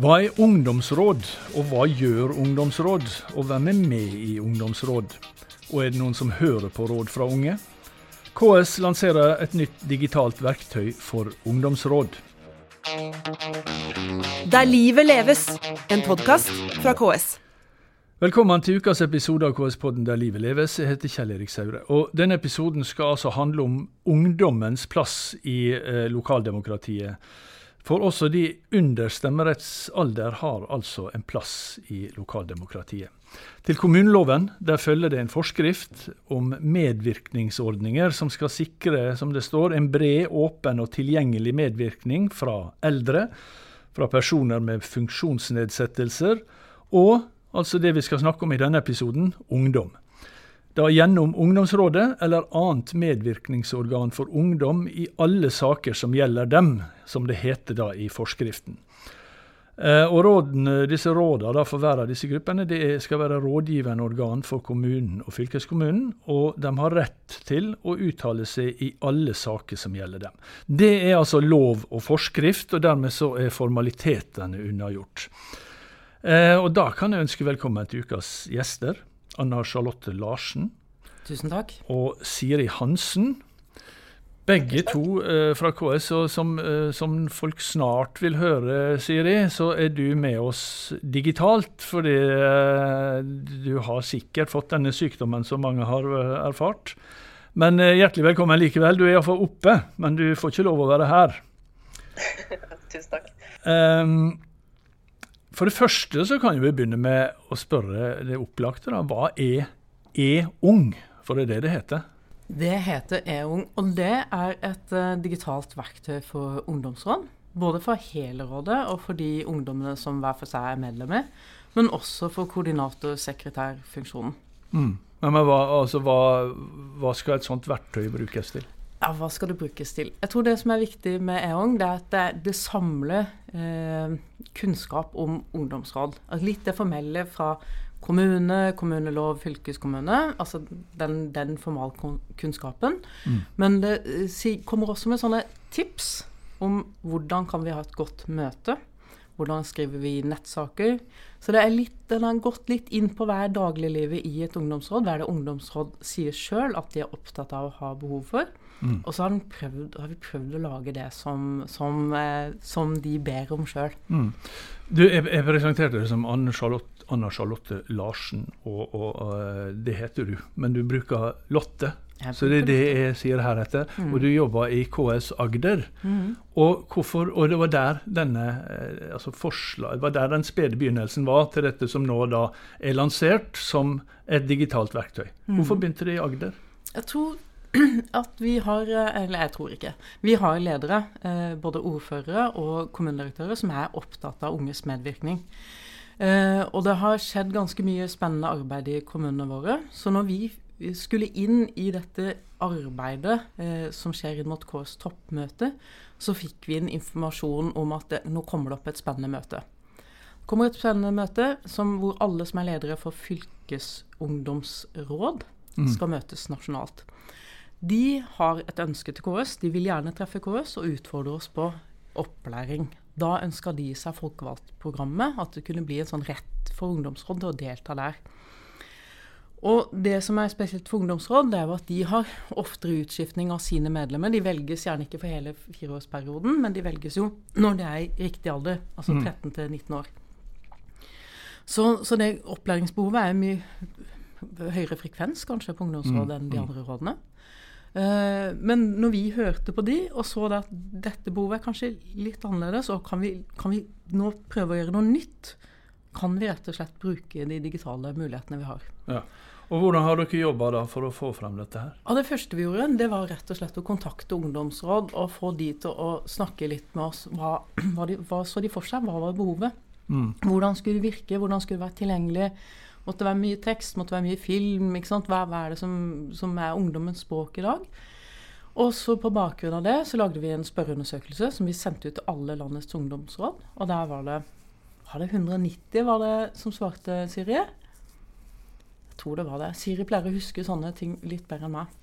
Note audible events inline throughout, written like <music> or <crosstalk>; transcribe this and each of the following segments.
Hva er ungdomsråd, og hva gjør ungdomsråd, og hvem er med i ungdomsråd? Og er det noen som hører på råd fra unge? KS lanserer et nytt digitalt verktøy for ungdomsråd. Der livet leves, en podkast fra KS. Velkommen til ukas episode av KS-podden Der livet leves. Jeg heter Kjell Erik Saure. Og Denne episoden skal altså handle om ungdommens plass i eh, lokaldemokratiet. For også de under stemmerettsalder har altså en plass i lokaldemokratiet. Til kommuneloven der følger det en forskrift om medvirkningsordninger som skal sikre, som det står, en bred, åpen og tilgjengelig medvirkning fra eldre, fra personer med funksjonsnedsettelser, og altså det vi skal snakke om i denne episoden, ungdom da gjennom ungdomsrådet eller annet medvirkningsorgan for ungdom i alle saker som gjelder dem, som det heter da i forskriften. Eh, og rådene, disse rådene for hver av disse gruppene det skal være rådgivende organ for kommunen og fylkeskommunen, og de har rett til å uttale seg i alle saker som gjelder dem. Det er altså lov og forskrift, og dermed så er formalitetene unnagjort. Eh, og da kan jeg ønske velkommen til ukas gjester. Anna Charlotte Larsen. Tusen takk. Og Siri Hansen. Begge to eh, fra KS, og som, eh, som, folk snart vil høre, Siri, så er du med oss digitalt. Fordi eh, du har sikkert fått denne sykdommen som mange har eh, erfart. Men eh, hjertelig velkommen likevel. Du er iallfall oppe, men du får ikke lov å være her. <laughs> Tusen takk. Um, for det første så kan vi begynne med å spørre det opplagte. da, Hva er E-ung? For det er det det heter. Det heter E-ung, og det er et uh, digitalt verktøy for ungdomsråd. Både for hele rådet og for de ungdommene som hver for seg er medlemmer. Men også for koordinator-sekretærfunksjonen. Mm. Men hva, altså, hva, hva skal et sånt verktøy brukes til? Ja, Hva skal det brukes til? Jeg tror Det som er viktig med EONG, det er at det, det samler eh, kunnskap om ungdomsråd. Altså litt det formelle fra kommune, kommunelov, fylkeskommune. Altså den, den formalkunnskapen. Mm. Men det si, kommer også med sånne tips om hvordan kan vi ha et godt møte. Hvordan skriver vi nettsaker? Så det er litt, den har gått litt inn på hver dagliglivet i et ungdomsråd. Hva er det ungdomsråd sier sjøl at de er opptatt av å ha behov for? Mm. Og så har, prøvd, har, vi prøvd å lage det som, som, eh, som de ber om sjøl. Mm. Jeg, jeg, presenterte deg som Anne Charlotte, Anna Charlotte Larsen, og, og, og, eh, det heter du. Men du bruker Lotte. Så det er det jeg sier heretter. Mm. Og du jobber i KS Agder. Mm. Og, hvorfor, og det var der denne eh, altså forslag, det var der den spede begynnelsen var til dette som nå da er lansert som et digitalt verktøy. Mm. Hvorfor begynte det i Agder? Jeg tror <clears throat> at vi har Eller jeg tror ikke. Vi har ledere, eh, både ordførere og kommunedirektører, som er opptatt av unges medvirkning. Eh, og det har skjedd ganske mye spennende arbeid i kommunene våre. Så når vi skulle inn i dette arbeidet eh, som skjer inn mot KS toppmøte, så fikk vi en informasjon om at det, nå kommer det opp et spennende møte. Det kommer et spennende møte som, hvor alle som er ledere for fylkesungdomsråd, mm. skal møtes nasjonalt. De har et ønske til KS. De vil gjerne treffe KS og utfordre oss på opplæring. Da ønsker de seg folkevalgtprogrammet, at det kunne bli en sånn rett for ungdomsråd til å delta der. Og det som er spesielt for ungdomsråd, det er jo at de har oftere utskiftning av sine medlemmer. De velges gjerne ikke for hele fireårsperioden, men de velges jo når de er i riktig alder, altså 13 mm. til 19 år. Så, så det opplæringsbehovet er mye høyere frekvens kanskje på ungdomsrådet enn de mm. andre rådene. Uh, men når vi hørte på de og så at dette behovet er kanskje litt annerledes, og kan vi, kan vi nå prøve å gjøre noe nytt, kan vi rett og slett bruke de digitale mulighetene vi har. Ja. Og Hvordan har dere jobba for å få frem dette? her? Ja, det første vi gjorde, det var rett og slett å kontakte ungdomsråd og få de til å snakke litt med oss. Hva, hva, de, hva så de for seg? Hva var behovet? Mm. Hvordan skulle det virke? Hvordan skulle det være tilgjengelig? Måtte være mye tekst, måtte være mye film. ikke sant? Hva, hva er det som, som, er ungdommens språk i dag? Og så På bakgrunn av det så lagde vi en spørreundersøkelse som vi sendte ut til alle landets ungdomsråd. Og der var det, var det 190 var det som svarte, Siri? Jeg tror det var det. Siri pleier å huske sånne ting litt bedre enn meg.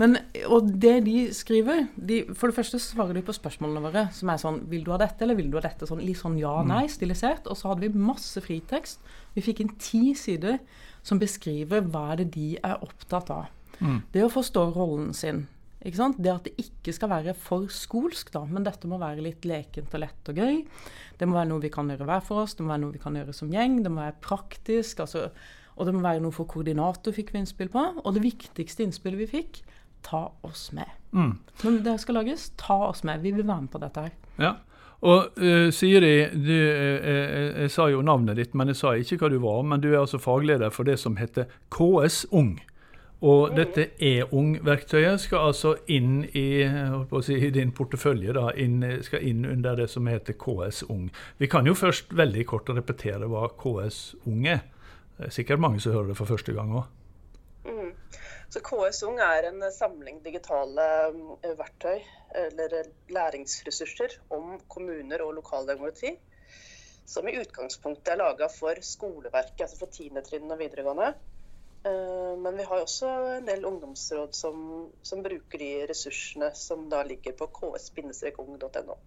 Men, og det de skriver de, For det første svarer de på spørsmålene våre, som er sånn Vil du ha dette, eller vil du ha dette? Sånn, litt sånn ja, nei, stilisert. Og så hadde vi masse fritekst. Vi fikk inn ti sider som beskriver hva er det de er opptatt av. Mm. Det å forstå rollen sin. Ikke sant? Det at det ikke skal være for skolsk, da, men dette må være litt lekent og lett og gøy. Det må være noe vi kan gjøre hver for oss, det må være noe vi kan gjøre som gjeng. Det må være praktisk. altså og det må være noe for koordinator, fikk vi innspill på. Og det viktigste innspillet vi fikk, ta oss med. Mm. Når det skal lages, ta oss med. Vi vil være med på dette her. Ja. Og uh, Siri, du, uh, jeg sa jo navnet ditt, men jeg sa ikke hva du var. Men du er altså fagleder for det som heter KS Ung. Og dette e-ung-verktøyet skal altså inn i, si, i din portefølje, da, inn, skal inn under det som heter KS Ung. Vi kan jo først veldig kort repetere hva KS Ung er. Det er sikkert mange som hører det for første gang òg. Mm. Så KS Ung er en samling digitale eh, verktøy eller læringsressurser om kommuner og lokaldemokrati. Som i utgangspunktet er laga for skoleverket, altså for tiendetrinn og videregående. Eh, men vi har også en del ungdomsråd som, som bruker de ressursene som da ligger på ks-ung.no.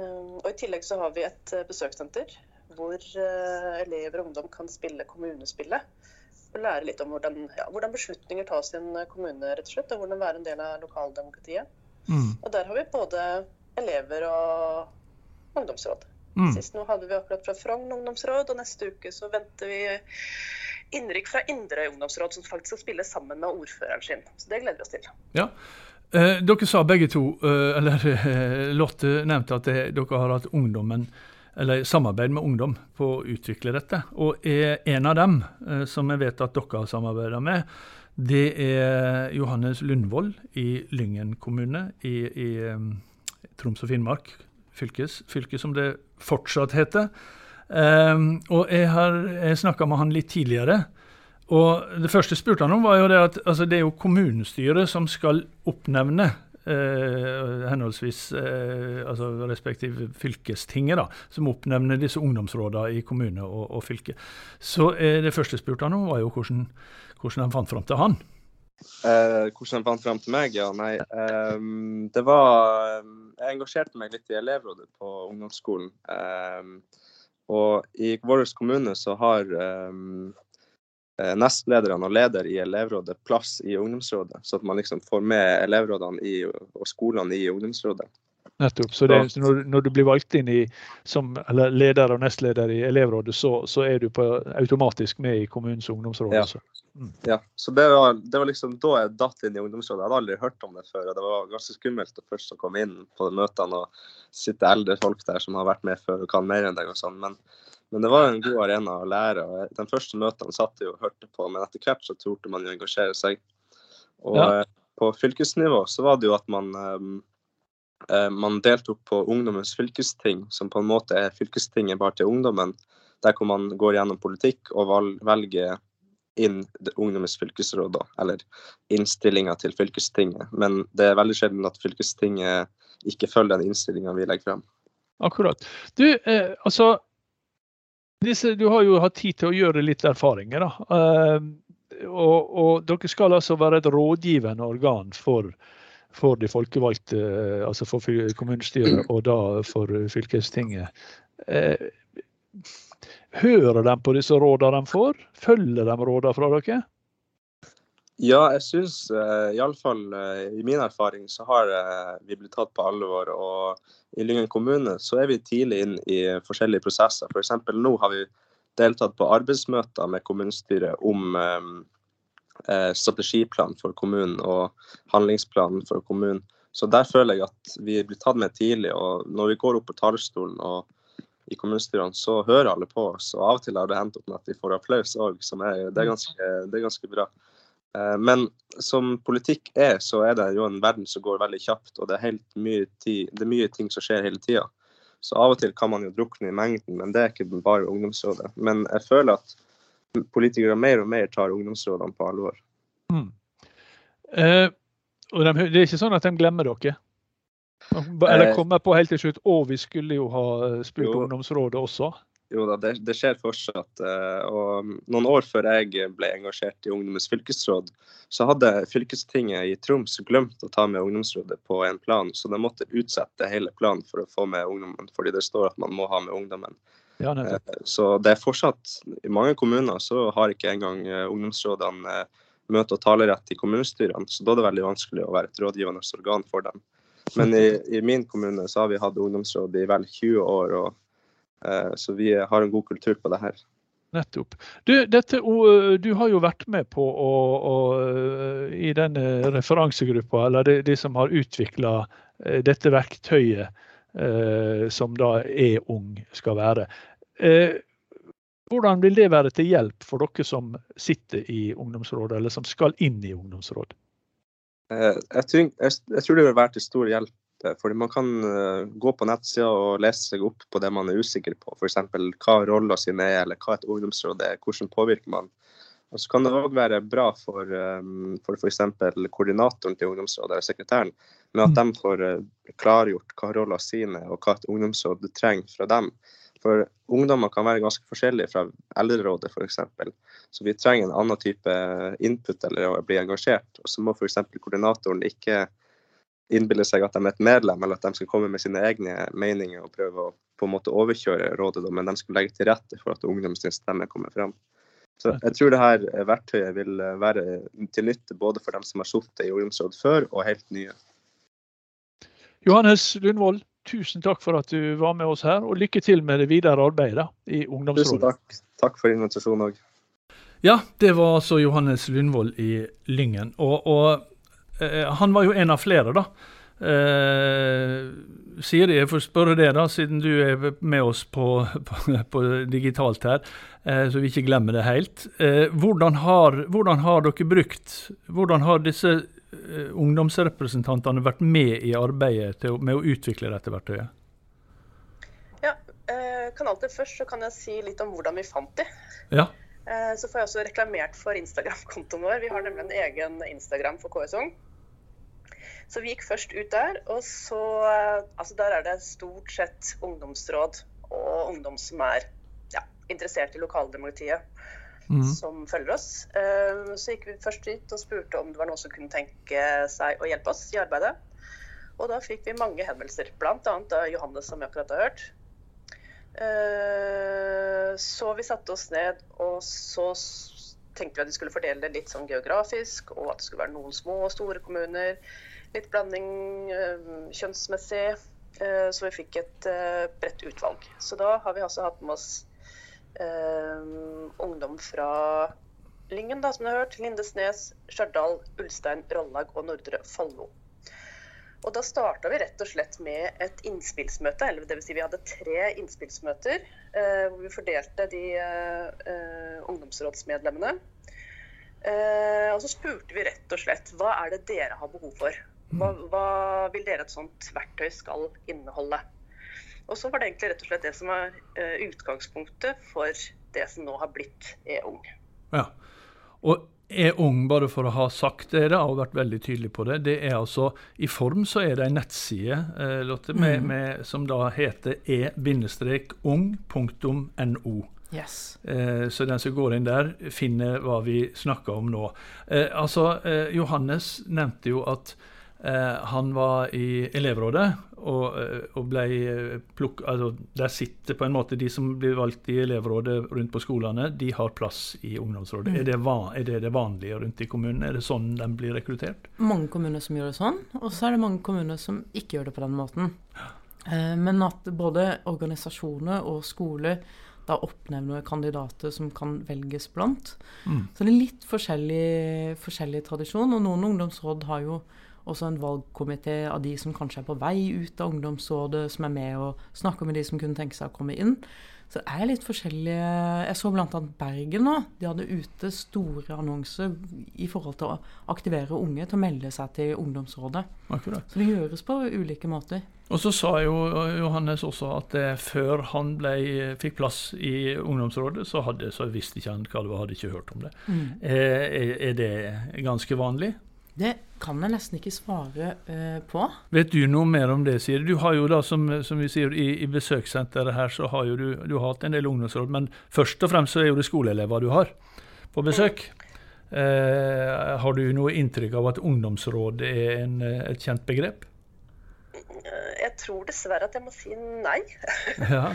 Eh, og I tillegg så har vi et besøkssenter hvor eh, elever og ungdom kan spille kommunespillet. Lære litt om hvordan, ja, hvordan beslutninger tas i en kommune, rett og slett, og hvordan være en del av lokaldemokratiet. Mm. Og der har vi både elever og ungdomsråd. Mm. Sist nå hadde vi akkurat fra Frogn ungdomsråd, og neste uke så venter vi innrykk fra Indre ungdomsråd, som faktisk skal spille sammen med ordføreren sin. Så det gleder vi oss til. Ja. Eh, dere sa begge to, eh, eller eh, <laughs> Lotte nevnte at det, dere har hatt ungdommen eller samarbeid med ungdom på å utvikle dette. Og en av dem eh, som jeg vet at dere har samarbeida med, det er Johannes Lundvold i Lyngen kommune i, i um, Troms og Finnmark, fylkes, fylke som det fortsatt heter. Um, og jeg har snakka med han litt tidligere. Og Det første jeg spurte han om, var jo det at altså, det er jo kommunestyret som skal oppnevne eh, henholdsvis eh, altså respektive fylkestinget, da, som oppnevner disse ungdomsrådene i kommune og, og fylke. Så eh, det første jeg spurte han om, var jo hvordan, hvordan han fant fram til han. Eh, hvordan han fant fram til meg? Ja, nei. Eh, det var Jeg engasjerte meg litt i elevrådet på ungdomsskolen. Eh, og i vår kommune så har um, Eh, nestlederne og leder i elevrådet plass i ungdomsrådet, så at man liksom får med elevrådene i, og skolene i ungdomsrådet. Nettopp. Så det, når, når, du blir valgt inn i, som leder og nestleder i elevrådet, så, så er du på, automatisk med i kommunens ungdomsråd? Ja. Så. Mm. ja. Så det var, det var, liksom da jeg datt inn i ungdomsrådet. Jeg hadde aldri hørt om det før. og Det var ganske skummelt å først å komme inn på møtene og sitte eldre folk der som har vært med før og kan mer enn deg og sånn. Men men det var en god arena å lære. og De første møtene satt jeg og hørte på, men etter hvert så torde man jo engasjere seg. Og ja. Eh, på fylkesnivå så var det jo at man, eh, man deltok på Ungdommens fylkesting, som på en måte er fylkestinget bare til ungdommen. Der hvor man går gjennom politikk og velger inn Ungdommens fylkesråd, da, eller innstillinga til fylkestinget. Men det er veldig sjelden at fylkestinget ikke følger den innstillinga vi legger frem. Akkurat. Du, eh, altså disse, du har jo hatt tid til å gjøre litt erfaringer. da. Uh, og, og, dere skal altså være et rådgivende organ for, for de folkevalgte, altså for kommunestyret og da for fylkestinget. Uh, hører de på disse rådene de får? Følger de rådene fra dere? Ja, jeg syns uh, iallfall uh, i min erfaring så har uh, vi blitt tatt på alvor. Og i Lyngen kommune så er vi tidlig inn i forskjellige prosesser. F.eks. For nå har vi deltatt på arbeidsmøter med kommunestyret om um, strategiplan for kommunen og handlingsplanen for kommunen. Så der føler jeg at vi blir tatt med tidlig. Og når vi går opp på talerstolen og i kommunestyrene, så hører alle på oss. Og av og til har det hendt opp med at vi får applaus òg, det, ganske, det er ganske bra. Eh, men som politikk er, så er det jo en verden som går veldig kjapt, og det er, mye, tid, det er mye ting som skjer hele tida. Så av og til kan man jo drukne i mengden, men det er ikke bare ungdomsrådet. Men jeg føler at politikere mer og mer tar ungdomsrådene på alvor. Mm. Eh, og de, det er ikke sånn at de glemmer dere? Eller eh, kommer på helt til slutt å, vi skulle jo ha spurt ungdomsrådet også? Jo da, det, det skjer fortsatt. eh, Og noen år før jeg ble engasjert i Ungdommens fylkesråd, så hadde fylkestinget i Troms glemt å ta med ungdomsrådet på en plan, så de måtte utsette hele planen for å få med ungdommen, fordi det står at man må ha med ungdommen. Ja. Eh, Så det er fortsatt I mange kommuner så har ikke engang eh, ungdomsrådene møte- og talerett i kommunestyrene, så da er det veldig vanskelig å være et rådgivende organ for dem. Men i, i min kommune så har vi hatt ungdomsråd i vel 20 år, og, så vi har en god kultur på det her. Nettopp. Du, dette, du har jo vært med på å, å, i denne referansegruppa, eller de, de som har utvikla dette verktøyet eh, som da er ung skal være. Eh, hvordan vil det være til hjelp for dere som sitter i ungdomsrådet, eller som skal inn i ungdomsråd? Eh, Jeg tror, jeg, jeg tror det vil være til stor hjelp. Eh, fordi Man kan eh, gå på nettsida og lese seg opp på det man er usikker på. F.eks. hva rolla sine er, eller hva et ungdomsråd er, hvordan påvirker man. Og så kan det òg være bra for, for f.eks. koordinatoren til ungdomsrådet, eller sekretæren, med at de får eh, klargjort hva rolla sine er, og hva et ungdomsråd trenger fra dem. For ungdommer kan være ganske forskjellige fra eldrerådet f.eks. Så vi trenger en annen type input eller å bli engasjert. Og så må f.eks. koordinatoren ikke innbille seg at de er et medlem, eller at de skal komme med sine egne meninger og prøve å på en måte overkjøre rådet, men de skal legge til rette for at ungdommens stemme kommer fram. Så jeg tror det her verktøyet vil være til nytte både for dem som har sittet i ungdomsråd før, og helt nye. Johannes Lundvold, tusen takk for at du var med oss her, og lykke til med det videre arbeidet i ungdomsrådet. Tusen takk. Takk for invitasjonen òg. Ja, det var altså Johannes Lundvold i Lyngen. Og, og eh, han var jo en av flere, da. Eh, Siri, jeg får spørre deg, da, siden du er med oss på, på, på digitalt her, eh, så vi ikke glemmer det helt. Eh, hvordan, har, hvordan har dere brukt Hvordan har disse eh, ungdomsrepresentantene vært med i arbeidet til, med å utvikle dette verktøyet? Ja, kan alltid først så kan jeg si litt om hvordan vi fant dem. Ja. Eh, Så får jeg også reklamert for Instagram-kontoen vår. Vi har nemlig en egen Instagram for KS Ung. Så vi gikk først ut der, og så eh, Altså der er det stort sett ungdomsråd og ungdom som er ja, interessert i lokaldemokratiet, mm. som følger oss. Eh, Så gikk vi først ut og spurte om det var noen som kunne tenke seg å hjelpe oss i arbeidet. Og da fikk vi mange henvendelser, bl.a. av Johannes, som vi akkurat har hørt. Eh, Så vi satte oss ned, og så tenkte vi at vi skulle fordele det litt sånn geografisk, og at det skulle være noen små og store kommuner. Litt blanding eh, kjønnsmessig. Eh, Så vi fikk et bredt utvalg. Så da har vi altså hatt med oss ungdom fra Lyngen, da, som du har hørt, Lindesnes, Stjørdal, Ulstein, Rollag og Nordre Follo. Og da starta vi rett og slett med et innspillsmøte. eller det vil Si vi hadde tre innspillsmøter eh, hvor vi fordelte de eh, eh, ungdomsrådsmedlemmene. Eh, og så spurte vi rett og slett hva er det dere har behov for? Hva, hva vil dere et sånt verktøy skal inneholde? Og så var det egentlig rett og slett det som er eh, utgangspunktet for det som nå har blitt E-ung. Ja. Og er ung, bare for å ha sagt det da, og vært veldig tydelig på det, det er altså I form så er det en nettside eh, Lotte, med, med, som da heter e-ung.no. Yes. Eh, så den som går inn der, finner hva vi snakker om nå. Eh, altså, eh, Johannes nevnte jo at han var i elevrådet og, eh, og ble eh, plukk... Altså, der sitter på en måte de som blir valgt i elevrådet rundt på skolene, de har plass i ungdomsrådet. Er, det van, er det det vanlige rundt i kommunen? Er det sånn de blir rekruttert? mange kommuner som gjør det sånn, og så er det mange kommuner som ikke gjør det på den måten. Eh, Men at både organisasjoner og skoler da oppnevner kandidater som kan velges blant. Mm. Så det er litt forskjellig, forskjellig tradisjon, og noen ungdomsråd har jo også en valgkomité av de som kanskje er på vei ut av ungdomsrådet, som er med og snakker med de som kunne tenke seg å komme inn. Så det er litt forskjellige Jeg så bl.a. Bergen nå. De hadde ute store annonser i forhold til å aktivere unge til å melde seg til ungdomsrådet. Akkurat. Så det gjøres på ulike måter. Og så sa jo Johannes også at eh, før han ble, fikk plass i ungdomsrådet, så, hadde, så visste ikke han hva det var, hadde ikke hørt om det. Mm. Eh, er, er det ganske vanlig? Det kan jeg nesten ikke svare uh, på. Vet du noe mer om det, Siri? Du har jo da, som, som vi sier, i, i, besøkssenteret her, så har jo du, du har hatt en del ungdomsråd. Men først og fremst så er jo det skoleelever du har på besøk. Uh, har du noe inntrykk av at ungdomsråd er en, et kjent begrep? Jeg tror dessverre at jeg må si nei. ja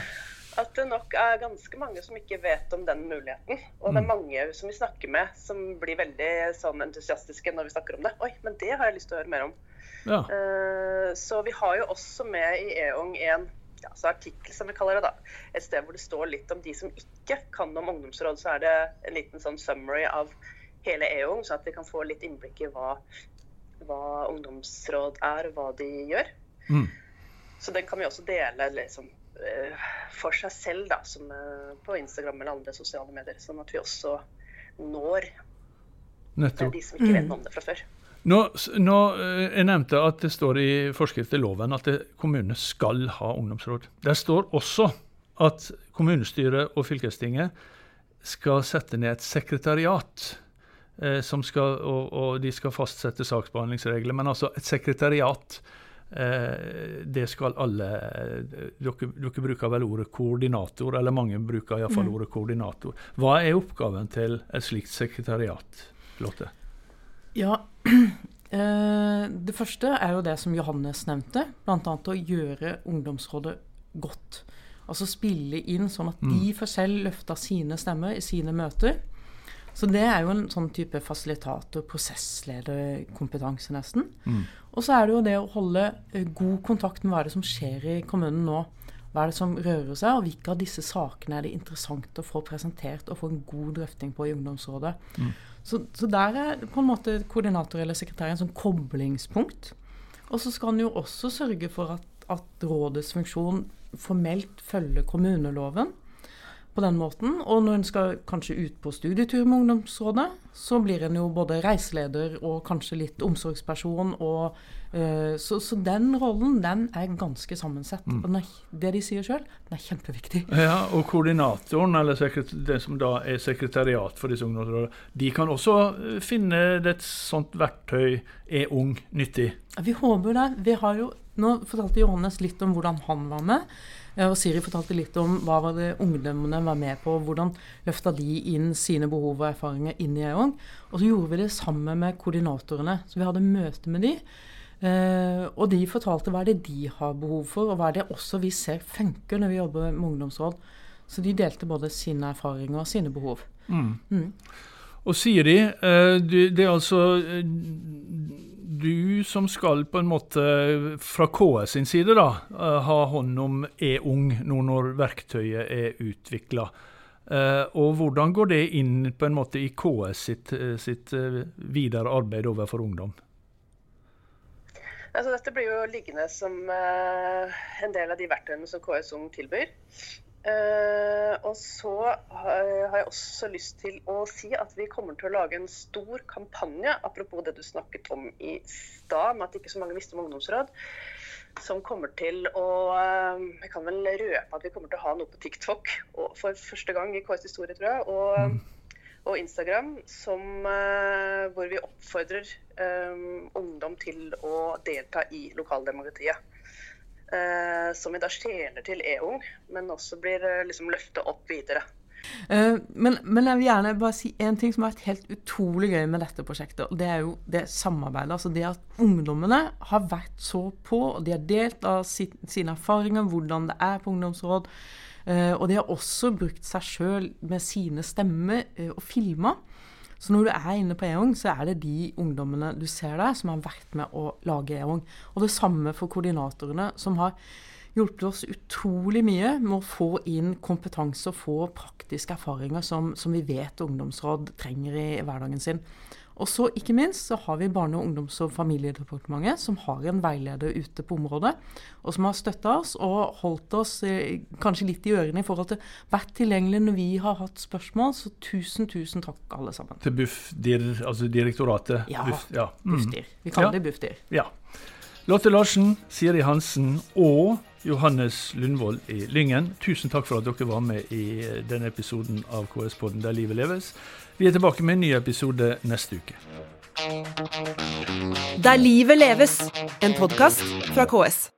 at det nok er ganske mange som ikke vet om den muligheten. Og det er mm. mange som vi snakker med som blir veldig sånn entusiastiske når vi snakker om det. Oi, men det har jeg lyst til å høre mer om. Ja. Uh, så vi har jo også med i EONG en ja, artikkel, som vi kaller det. da. Et sted hvor det står litt om de som ikke kan om ungdomsråd. Så er det en liten sånn summary av hele EONG, så at vi kan få litt innblikk i hva, hva ungdomsråd er, og hva de gjør. Mm. Så den kan vi også dele liksom, for seg selv, da, som eh, på Instagram eller andre sosiale medier. Sånn at vi også når Nettopp. de som ikke vet om det fra før. Nå, nå, eh, Jeg nevnte at det står i forskrift til loven at kommunene skal ha ungdomsråd. Der står også at kommunestyret og fylkestinget skal sette ned et sekretariat. Eh, som skal, og, og, de skal fastsette saksbehandlingsregler. Men altså et sekretariat Eh, det skal alle eh, dere, dere, bruker vel ordet koordinator, eller mange bruker iallfall mm. ordet koordinator. Hva er oppgaven til et slikt sekretariat, Lotte? Ja, <clears throat> eh, det første er jo det som Johannes nevnte, bl.a. å gjøre ungdomsrådet godt. Altså spille inn sånn at de får selv løfter sine stemmer i sine møter. Så det er jo en sånn type fasilitator, prosesslederkompetanse, nesten. Mm. Og så er det jo det å holde eh, god kontakt med hva er det som skjer i kommunen nå. Hva er det som rører seg, og hvilke av disse sakene er det interessant å få presentert og få en god drøfting på i ungdomsrådet. Mm. Så, så, der er på en måte koordinator eller sekretær en sånn koblingspunkt. Og så skal han jo også sørge for at, at rådets funksjon formelt følger kommuneloven på den måten. Og når en skal kanskje ut på studietur med ungdomsrådet, så blir en jo både reiseleder og kanskje litt omsorgsperson. Og, uh, så, så, den rollen, den er ganske sammensett. Mm. Og det de sier sjøl, den er kjempeviktig. Ja, Og koordinatoren, eller det som da er sekretariat for disse ungdomsrådene, de kan også eh, finne et sånt verktøy er ung nyttig? Vi håper det. Vi har jo, nå fortalte Johannes litt om hvordan han var med. Og Siri fortalte litt om hva var det ungdommene var med på. Hvordan løfta de inn sine behov og erfaringer inn i EON. Og så gjorde vi det sammen med koordinatorene. Så vi hadde møte med de. Eh, og de fortalte hva er det de har behov for, og hva er det også vi ser funker når vi jobber med ungdomsråd. Så de delte både sine erfaringer og sine behov. Mm. Mm. Og Siri, eh, det er altså eh, du som skal på en måte fra KS sin side da, eh, ha hånd om E-ung nå når verktøyet er utvikla. Eh, og hvordan går det inn på en måte i KS sitt, eh, sitt videre arbeid overfor ungdom? Altså, dette blir jo liggende som en del av de verktøyene som KS Ung tilbyr. Uh, og så har jeg også lyst til å si at vi kommer til å lage en stor kampanje, apropos det du snakket om i stad, med at ikke så mange visste om ungdomsråd. Som kommer til å uh, Jeg kan vel røpe at vi kommer til å ha noe på TikTok og for første gang i KS historie, tror jeg. Og, mm. og Instagram som, uh, hvor vi oppfordrer ungdom til å delta i lokaldemokratiet. Eh, som vi da skjeler til e-ung, men også blir eh, liksom løftet opp videre. Uh, men, men, jeg vil gjerne bare si en ting som har vært helt utrolig gøy med dette prosjektet. og Det er jo det samarbeidet. altså Det at ungdommene har vært så på, og de har delt av sin, sine erfaringer, hvordan det er på ungdomsråd. Og de har også brukt seg sjøl med sine stemmer og filma. Så når du er inne på EONG, så er det de ungdommene du ser der, som har vært med å lage EONG. Og det samme for koordinatorene, som har hjulpet oss utrolig mye med å få inn kompetanse og få praktiske erfaringer som, som vi vet ungdomsråd trenger i hverdagen sin. Og så ikke minst så har vi Barne-, ungdoms- og familiedepartementet, som har en veileder ute på området, og som har støtta oss og holdt oss eh, kanskje litt i ørene i forhold til vært tilgjengelig når vi har hatt spørsmål. Så tusen, tusen takk, alle sammen. Til Bufdir, altså direktoratet? Ja. Buf, ja. Mm. Bufdir. Vi kaller ja. det Bufdir. Ja. Lotte Larsen, Siri Hansen og Johannes Lundvold i Lyngen, tusen takk for at dere var med i eh, denne episoden av KS-podden Der livet leves. Vi er tilbake med en ny episode neste uke. Der livet leves, en podkast fra KS.